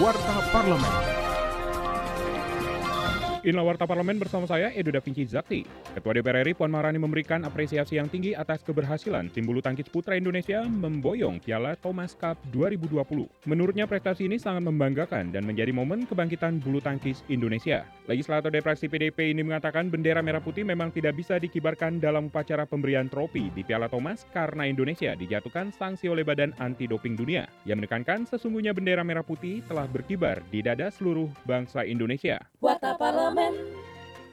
Warta Parlemen. Inilah Warta Parlemen bersama saya, Edo Da Vinci Zakti. Ketua DPR RI Puan Maharani memberikan apresiasi yang tinggi atas keberhasilan tim bulu tangkis putra Indonesia memboyong Piala Thomas Cup 2020. Menurutnya prestasi ini sangat membanggakan dan menjadi momen kebangkitan bulu tangkis Indonesia. Legislator Depresi PDP ini mengatakan bendera merah putih memang tidak bisa dikibarkan dalam upacara pemberian trofi di Piala Thomas karena Indonesia dijatuhkan sanksi oleh Badan Anti Doping Dunia. Ia menekankan sesungguhnya bendera merah putih telah berkibar di dada seluruh bangsa Indonesia. Warta Parlemen.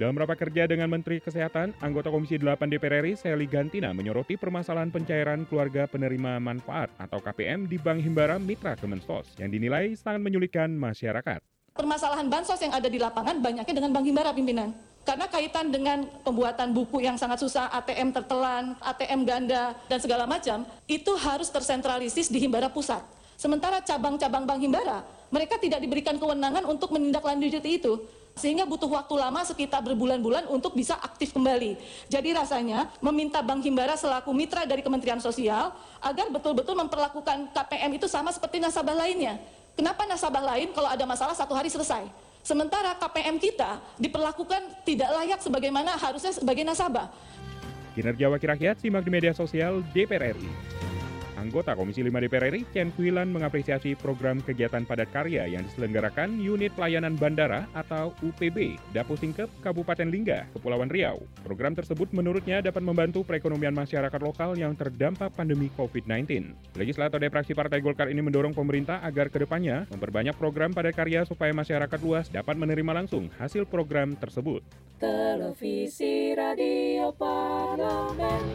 Dalam rapat kerja dengan Menteri Kesehatan, anggota Komisi 8 DPR RI, Sally Gantina, menyoroti permasalahan pencairan keluarga penerima manfaat atau KPM di Bank Himbara Mitra Kemensos yang dinilai sangat menyulitkan masyarakat. Permasalahan bansos yang ada di lapangan banyaknya dengan Bank Himbara pimpinan. Karena kaitan dengan pembuatan buku yang sangat susah, ATM tertelan, ATM ganda, dan segala macam, itu harus tersentralisis di Himbara Pusat. Sementara cabang-cabang Bank Himbara, mereka tidak diberikan kewenangan untuk menindaklanjuti itu. Sehingga butuh waktu lama sekitar berbulan-bulan untuk bisa aktif kembali. Jadi rasanya meminta Bank Himbara selaku mitra dari Kementerian Sosial agar betul-betul memperlakukan KPM itu sama seperti nasabah lainnya. Kenapa nasabah lain kalau ada masalah satu hari selesai? Sementara KPM kita diperlakukan tidak layak sebagaimana harusnya sebagai nasabah. Kinerja Wakil Rakyat simak di media sosial DPR RI. Anggota Komisi 5 DPR RI, Ken Kuilan mengapresiasi program kegiatan padat karya yang diselenggarakan Unit Pelayanan Bandara atau UPB, Dapu Singkep, Kabupaten Lingga, Kepulauan Riau. Program tersebut menurutnya dapat membantu perekonomian masyarakat lokal yang terdampak pandemi COVID-19. Legislator Depraksi Partai Golkar ini mendorong pemerintah agar ke depannya memperbanyak program padat karya supaya masyarakat luas dapat menerima langsung hasil program tersebut. Televisi Radio Parlemen.